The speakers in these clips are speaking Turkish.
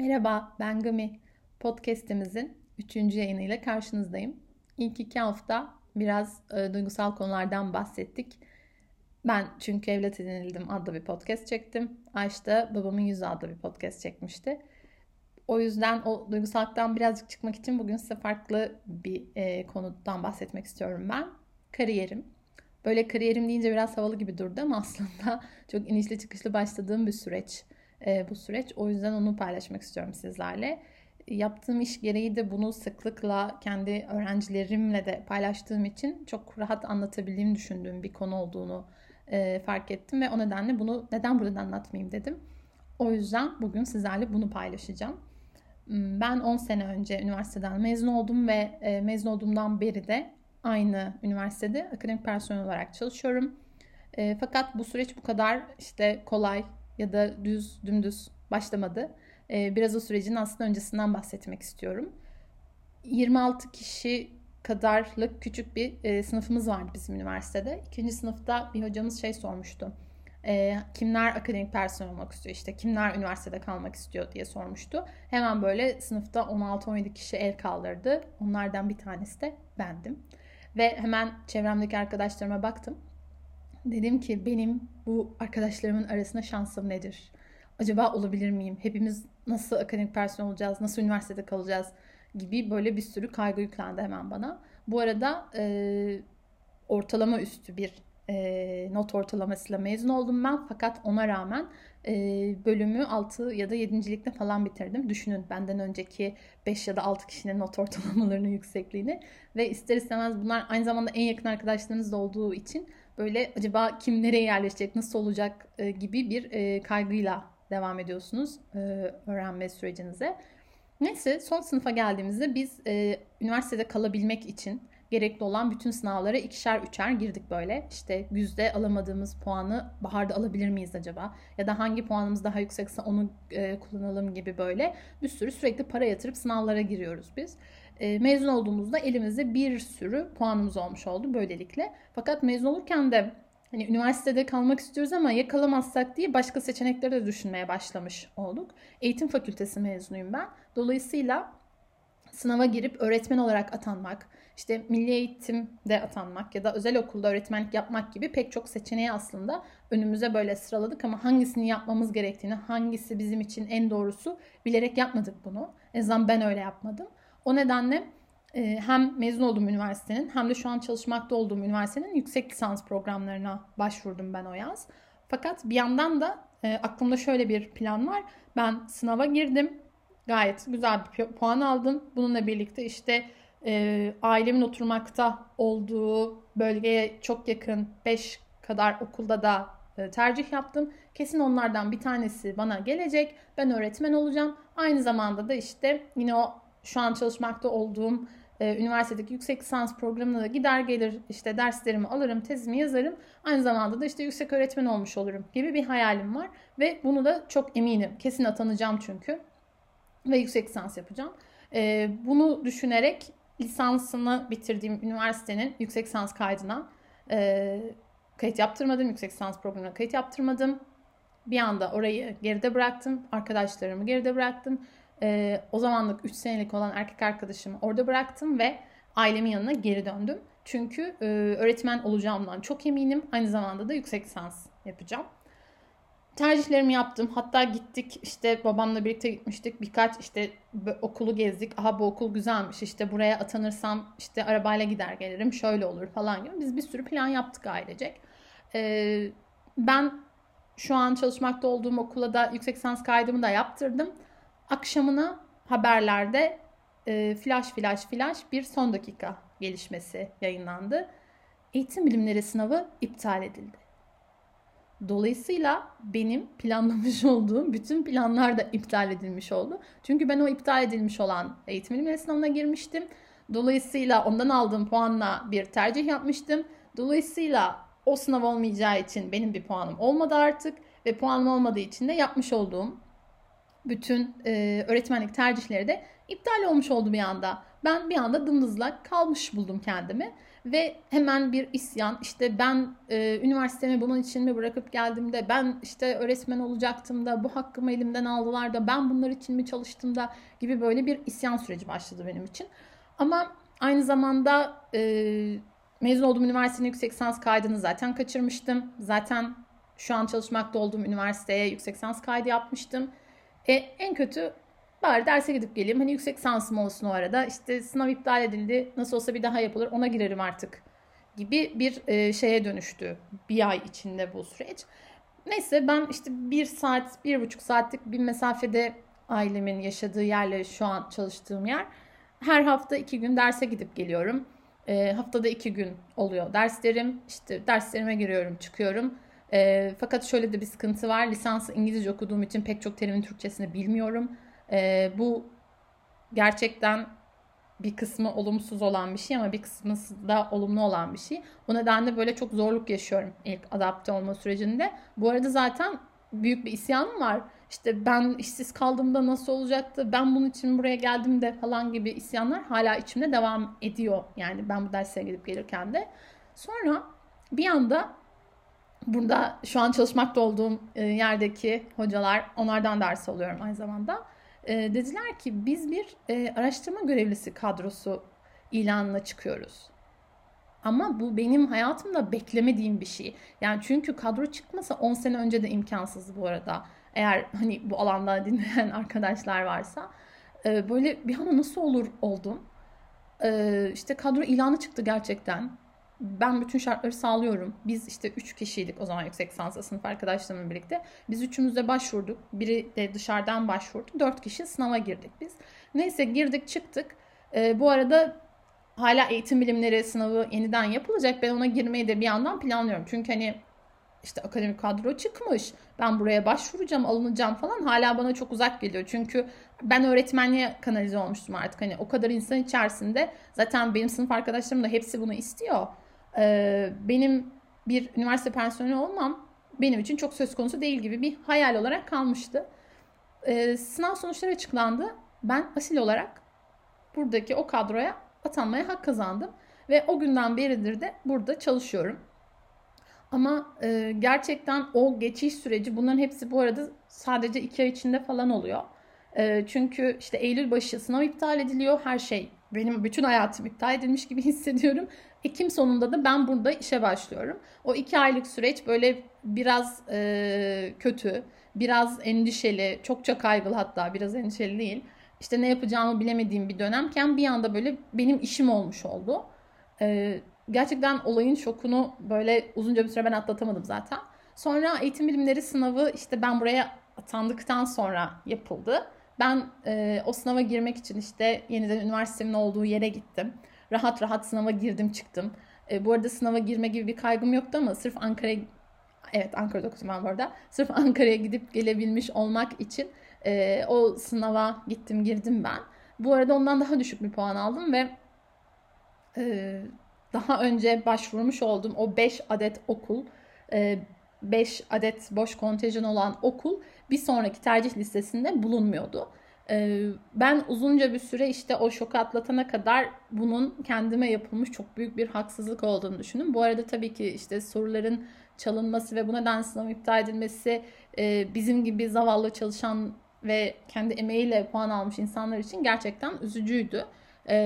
Merhaba, ben Gami. Podcast'imizin 3. yayınıyla karşınızdayım. İlk iki hafta biraz e, duygusal konulardan bahsettik. Ben çünkü evlat edinildim adlı bir podcast çektim. Ayş da babamın yüzü adlı bir podcast çekmişti. O yüzden o duygusallıktan birazcık çıkmak için bugün size farklı bir e, konudan bahsetmek istiyorum ben. Kariyerim. Böyle kariyerim deyince biraz havalı gibi durdu ama aslında çok inişli çıkışlı başladığım bir süreç e, bu süreç. O yüzden onu paylaşmak istiyorum sizlerle. Yaptığım iş gereği de bunu sıklıkla kendi öğrencilerimle de paylaştığım için çok rahat anlatabildiğimi düşündüğüm bir konu olduğunu e, fark ettim ve o nedenle bunu neden burada anlatmayayım dedim. O yüzden bugün sizlerle bunu paylaşacağım. Hmm, ben 10 sene önce üniversiteden mezun oldum ve e, mezun olduğumdan beri de aynı üniversitede akademik personel olarak çalışıyorum. E, fakat bu süreç bu kadar işte kolay ya da düz dümdüz başlamadı. E, biraz o sürecin aslında öncesinden bahsetmek istiyorum. 26 kişi kadarlık küçük bir e, sınıfımız vardı bizim üniversitede. İkinci sınıfta bir hocamız şey sormuştu. E, kimler akademik personel olmak istiyor işte kimler üniversitede kalmak istiyor diye sormuştu. Hemen böyle sınıfta 16-17 kişi el kaldırdı. Onlardan bir tanesi de bendim. Ve hemen çevremdeki arkadaşlarıma baktım. Dedim ki benim bu arkadaşlarımın arasında şansım nedir? Acaba olabilir miyim? Hepimiz nasıl akademik personel olacağız? Nasıl üniversitede kalacağız? Gibi böyle bir sürü kaygı yüklendi hemen bana. Bu arada e, ortalama üstü bir e, not ortalamasıyla mezun oldum ben. Fakat ona rağmen e, bölümü 6 ya da 7. falan bitirdim. Düşünün benden önceki 5 ya da 6 kişinin not ortalamalarının yüksekliğini. Ve ister istemez bunlar aynı zamanda en yakın arkadaşlarınız da olduğu için böyle acaba kim nereye yerleşecek, nasıl olacak e, gibi bir e, kaygıyla devam ediyorsunuz e, öğrenme sürecinize. Neyse son sınıfa geldiğimizde biz üniversitede kalabilmek için gerekli olan bütün sınavlara ikişer üçer girdik böyle. İşte yüzde alamadığımız puanı baharda alabilir miyiz acaba? Ya da hangi puanımız daha yüksekse onu kullanalım gibi böyle. Bir sürü sürekli para yatırıp sınavlara giriyoruz biz. E, mezun olduğumuzda elimizde bir sürü puanımız olmuş oldu böylelikle. Fakat mezun olurken de hani üniversitede kalmak istiyoruz ama ya kalamazsak diye başka seçenekleri de düşünmeye başlamış olduk. Eğitim fakültesi mezunuyum ben. Dolayısıyla sınava girip öğretmen olarak atanmak, işte milli eğitimde atanmak ya da özel okulda öğretmenlik yapmak gibi pek çok seçeneği aslında önümüze böyle sıraladık ama hangisini yapmamız gerektiğini, hangisi bizim için en doğrusu bilerek yapmadık bunu. En azından ben öyle yapmadım. O nedenle e, hem mezun olduğum üniversitenin hem de şu an çalışmakta olduğum üniversitenin yüksek lisans programlarına başvurdum ben o yaz. Fakat bir yandan da e, aklımda şöyle bir plan var. Ben sınava girdim. Gayet güzel bir puan aldım. Bununla birlikte işte e, ailemin oturmakta olduğu bölgeye çok yakın 5 kadar okulda da e, tercih yaptım. Kesin onlardan bir tanesi bana gelecek. Ben öğretmen olacağım. Aynı zamanda da işte yine o şu an çalışmakta olduğum e, üniversitedeki yüksek lisans programına gider gelir işte derslerimi alırım, tezimi yazarım. Aynı zamanda da işte yüksek öğretmen olmuş olurum gibi bir hayalim var. Ve bunu da çok eminim. Kesin atanacağım çünkü. Ve yüksek lisans yapacağım. E, bunu düşünerek lisansını bitirdiğim üniversitenin yüksek lisans kaydına e, kayıt yaptırmadım. Yüksek lisans programına kayıt yaptırmadım. Bir anda orayı geride bıraktım. Arkadaşlarımı geride bıraktım e, o zamanlık 3 senelik olan erkek arkadaşımı orada bıraktım ve ailemin yanına geri döndüm. Çünkü e, öğretmen olacağımdan çok eminim. Aynı zamanda da yüksek lisans yapacağım. Tercihlerimi yaptım. Hatta gittik işte babamla birlikte gitmiştik. Birkaç işte okulu gezdik. Aha bu okul güzelmiş. İşte buraya atanırsam işte arabayla gider gelirim. Şöyle olur falan gibi. Biz bir sürü plan yaptık ailecek. Ee, ben şu an çalışmakta olduğum okula da yüksek lisans kaydımı da yaptırdım. Akşamına haberlerde e, flash flash flash bir son dakika gelişmesi yayınlandı. Eğitim bilimleri sınavı iptal edildi. Dolayısıyla benim planlamış olduğum bütün planlar da iptal edilmiş oldu. Çünkü ben o iptal edilmiş olan eğitim bilimleri sınavına girmiştim. Dolayısıyla ondan aldığım puanla bir tercih yapmıştım. Dolayısıyla o sınav olmayacağı için benim bir puanım olmadı artık ve puanım olmadığı için de yapmış olduğum bütün e, öğretmenlik tercihleri de iptal olmuş oldu bir anda. Ben bir anda dımdızlak kalmış buldum kendimi. Ve hemen bir isyan işte ben e, üniversitemi bunun için mi bırakıp geldim de ben işte öğretmen olacaktım da bu hakkımı elimden aldılar da ben bunlar için mi çalıştım da gibi böyle bir isyan süreci başladı benim için. Ama aynı zamanda e, mezun olduğum üniversitenin yüksek lisans kaydını zaten kaçırmıştım. Zaten şu an çalışmakta olduğum üniversiteye yüksek lisans kaydı yapmıştım. E, en kötü bari derse gidip geleyim. Hani yüksek lisansım olsun o arada. İşte sınav iptal edildi. Nasıl olsa bir daha yapılır. Ona girerim artık gibi bir e, şeye dönüştü. Bir ay içinde bu süreç. Neyse ben işte bir saat, bir buçuk saatlik bir mesafede ailemin yaşadığı yerle şu an çalıştığım yer. Her hafta iki gün derse gidip geliyorum. E, haftada iki gün oluyor derslerim. İşte derslerime giriyorum, çıkıyorum. E, fakat şöyle de bir sıkıntı var. Lisansı İngilizce okuduğum için pek çok terimin Türkçesini bilmiyorum. E, bu gerçekten bir kısmı olumsuz olan bir şey ama bir kısmı da olumlu olan bir şey. O nedenle böyle çok zorluk yaşıyorum ilk adapte olma sürecinde. Bu arada zaten büyük bir isyanım var. İşte ben işsiz kaldığımda nasıl olacaktı? Ben bunun için buraya geldim de falan gibi isyanlar hala içimde devam ediyor. Yani ben bu derslere gidip gelirken de. Sonra bir anda burada şu an çalışmakta olduğum e, yerdeki hocalar onlardan ders alıyorum aynı zamanda e, dediler ki biz bir e, araştırma görevlisi kadrosu ilanına çıkıyoruz. Ama bu benim hayatımda beklemediğim bir şey. Yani çünkü kadro çıkmasa 10 sene önce de imkansız bu arada. Eğer hani bu alanda dinleyen arkadaşlar varsa. Böyle bir anda nasıl olur oldum. İşte kadro ilanı çıktı gerçekten ben bütün şartları sağlıyorum. Biz işte 3 kişiydik o zaman yüksek lisanslı sınıf arkadaşlarımla birlikte. Biz üçümüz de başvurduk. Biri de dışarıdan başvurdu. 4 kişi sınava girdik biz. Neyse girdik çıktık. Ee, bu arada hala eğitim bilimleri sınavı yeniden yapılacak. Ben ona girmeyi de bir yandan planlıyorum. Çünkü hani işte akademik kadro çıkmış. Ben buraya başvuracağım, alınacağım falan. Hala bana çok uzak geliyor. Çünkü ben öğretmenliğe kanalize olmuştum artık. Hani o kadar insan içerisinde zaten benim sınıf arkadaşlarım da hepsi bunu istiyor e, benim bir üniversite personeli olmam benim için çok söz konusu değil gibi bir hayal olarak kalmıştı. E, sınav sonuçları açıklandı. Ben asil olarak buradaki o kadroya atanmaya hak kazandım. Ve o günden beridir de burada çalışıyorum. Ama e, gerçekten o geçiş süreci bunların hepsi bu arada sadece iki ay içinde falan oluyor. E, çünkü işte Eylül başı sınav iptal ediliyor. Her şey benim bütün hayatım iptal edilmiş gibi hissediyorum. Ekim sonunda da ben burada işe başlıyorum. O iki aylık süreç böyle biraz e, kötü, biraz endişeli, çokça kaygılı hatta biraz endişeli değil. İşte ne yapacağımı bilemediğim bir dönemken bir anda böyle benim işim olmuş oldu. E, gerçekten olayın şokunu böyle uzunca bir süre ben atlatamadım zaten. Sonra eğitim bilimleri sınavı işte ben buraya atandıktan sonra yapıldı. Ben e, o sınava girmek için işte yeniden üniversitemin olduğu yere gittim rahat rahat sınava girdim çıktım. E, bu arada sınava girme gibi bir kaygım yoktu ama sırf Ankara'ya evet Ankara'da okudum ben bu arada. Sırf Ankara'ya gidip gelebilmiş olmak için e, o sınava gittim girdim ben. Bu arada ondan daha düşük bir puan aldım ve e, daha önce başvurmuş olduğum o 5 adet okul e, 5 adet boş kontenjan olan okul bir sonraki tercih listesinde bulunmuyordu. Ee, ben uzunca bir süre işte o şoku atlatana kadar bunun kendime yapılmış çok büyük bir haksızlık olduğunu düşündüm. Bu arada tabii ki işte soruların çalınması ve bu neden sınav iptal edilmesi e, bizim gibi zavallı çalışan ve kendi emeğiyle puan almış insanlar için gerçekten üzücüydü. E,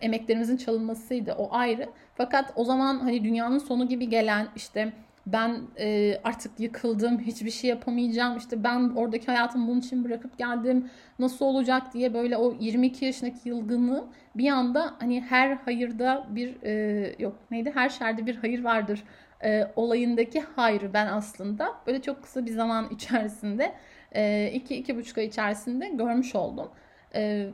emeklerimizin çalınmasıydı o ayrı. Fakat o zaman hani dünyanın sonu gibi gelen işte ben e, artık yıkıldım, hiçbir şey yapamayacağım. İşte ben oradaki hayatımı bunun için bırakıp geldim. Nasıl olacak diye böyle o 22 yaşındaki yılgınlığı bir anda hani her hayırda bir e, yok neydi? Her şerde bir hayır vardır e, olayındaki hayrı ben aslında böyle çok kısa bir zaman içerisinde e, iki iki buçuk ay içerisinde görmüş oldum. E,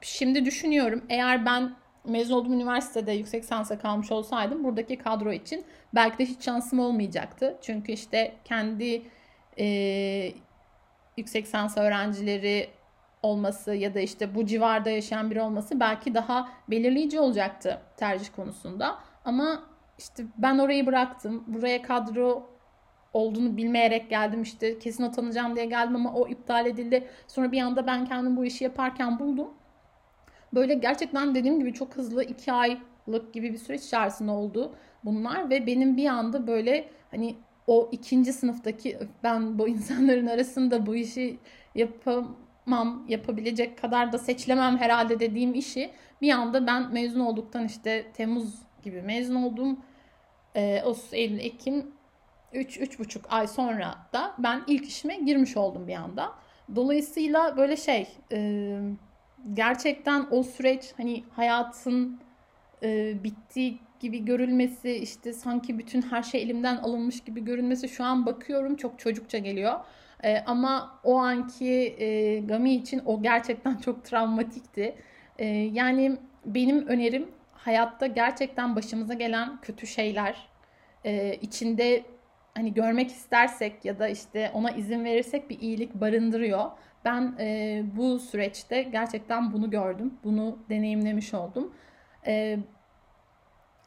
şimdi düşünüyorum eğer ben mezun olduğum üniversitede yüksek lisansa kalmış olsaydım buradaki kadro için belki de hiç şansım olmayacaktı. Çünkü işte kendi e, yüksek lisans öğrencileri olması ya da işte bu civarda yaşayan biri olması belki daha belirleyici olacaktı tercih konusunda. Ama işte ben orayı bıraktım. Buraya kadro olduğunu bilmeyerek geldim işte kesin atanacağım diye geldim ama o iptal edildi. Sonra bir anda ben kendim bu işi yaparken buldum. Böyle gerçekten dediğim gibi çok hızlı iki aylık gibi bir süreç içerisinde oldu bunlar ve benim bir anda böyle hani o ikinci sınıftaki ben bu insanların arasında bu işi yapamam, yapabilecek kadar da seçilemem herhalde dediğim işi bir anda ben mezun olduktan işte Temmuz gibi mezun oldum. Ee, Ağustos, Eylül, Ekim 3-3,5 ay sonra da ben ilk işime girmiş oldum bir anda. Dolayısıyla böyle şey e, gerçekten o süreç hani hayatın e, bittiği gibi görülmesi işte sanki bütün her şey elimden alınmış gibi görünmesi şu an bakıyorum çok çocukça geliyor. E, ama o anki e, Gami için o gerçekten çok travmatikti. E, yani benim önerim hayatta gerçekten başımıza gelen kötü şeyler e, içinde hani görmek istersek ya da işte ona izin verirsek bir iyilik barındırıyor. Ben e, bu süreçte gerçekten bunu gördüm, bunu deneyimlemiş oldum. E,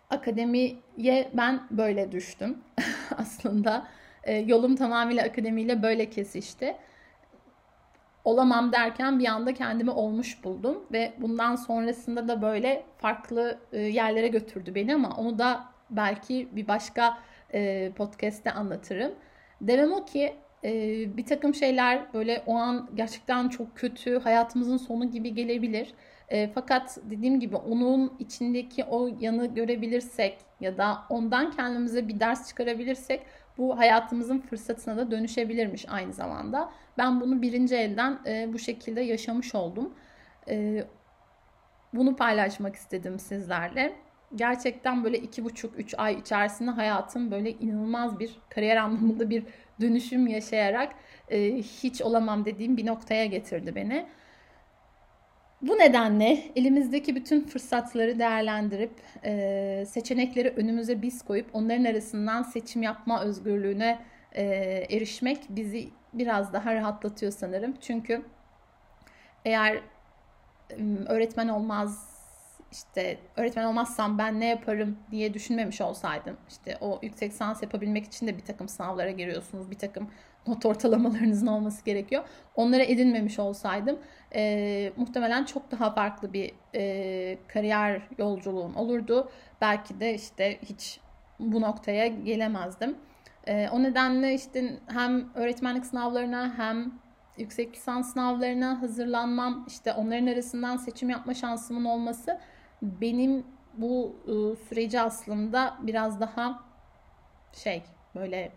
akademiye ben böyle düştüm aslında. E, yolum tamamıyla akademiyle böyle kesişti. Olamam derken bir anda kendimi olmuş buldum ve bundan sonrasında da böyle farklı e, yerlere götürdü beni ama onu da belki bir başka e, podcast'te anlatırım. Demem o ki e, bir takım şeyler böyle o an gerçekten çok kötü, hayatımızın sonu gibi gelebilir. E, fakat dediğim gibi onun içindeki o yanı görebilirsek ya da ondan kendimize bir ders çıkarabilirsek bu hayatımızın fırsatına da dönüşebilirmiş aynı zamanda. Ben bunu birinci elden e, bu şekilde yaşamış oldum. E, bunu paylaşmak istedim sizlerle. Gerçekten böyle iki buçuk, üç ay içerisinde hayatım böyle inanılmaz bir kariyer anlamında bir dönüşüm yaşayarak e, hiç olamam dediğim bir noktaya getirdi beni. Bu nedenle elimizdeki bütün fırsatları değerlendirip e, seçenekleri önümüze biz koyup onların arasından seçim yapma özgürlüğüne e, erişmek bizi biraz daha rahatlatıyor sanırım. Çünkü eğer öğretmen olmaz işte öğretmen olmazsam ben ne yaparım diye düşünmemiş olsaydım işte o yüksek lisans yapabilmek için de bir takım sınavlara giriyorsunuz bir takım not ortalamalarınızın olması gerekiyor. Onlara edinmemiş olsaydım e, muhtemelen çok daha farklı bir e, kariyer yolculuğum olurdu. Belki de işte hiç bu noktaya gelemezdim. E, o nedenle işte hem öğretmenlik sınavlarına hem yüksek lisans sınavlarına hazırlanmam işte onların arasından seçim yapma şansımın olması benim bu ıı, süreci aslında biraz daha şey böyle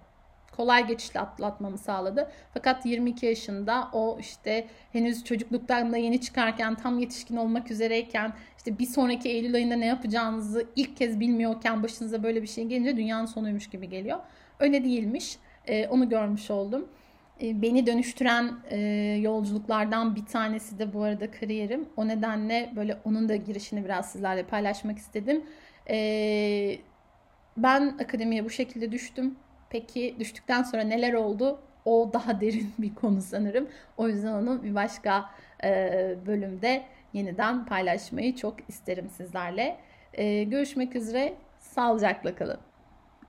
kolay geçişle atlatmamı sağladı. Fakat 22 yaşında o işte henüz çocukluktan da yeni çıkarken tam yetişkin olmak üzereyken işte bir sonraki Eylül ayında ne yapacağınızı ilk kez bilmiyorken başınıza böyle bir şey gelince dünyanın sonuymuş gibi geliyor. Öyle değilmiş. Ee, onu görmüş oldum. E, beni dönüştüren e, yolculuklardan bir tanesi de bu arada kariyerim. O nedenle böyle onun da girişini biraz sizlerle paylaşmak istedim. E, ben akademiye bu şekilde düştüm. Peki düştükten sonra neler oldu? O daha derin bir konu sanırım. O yüzden onu bir başka bölümde yeniden paylaşmayı çok isterim sizlerle. Görüşmek üzere. Sağlıcakla kalın.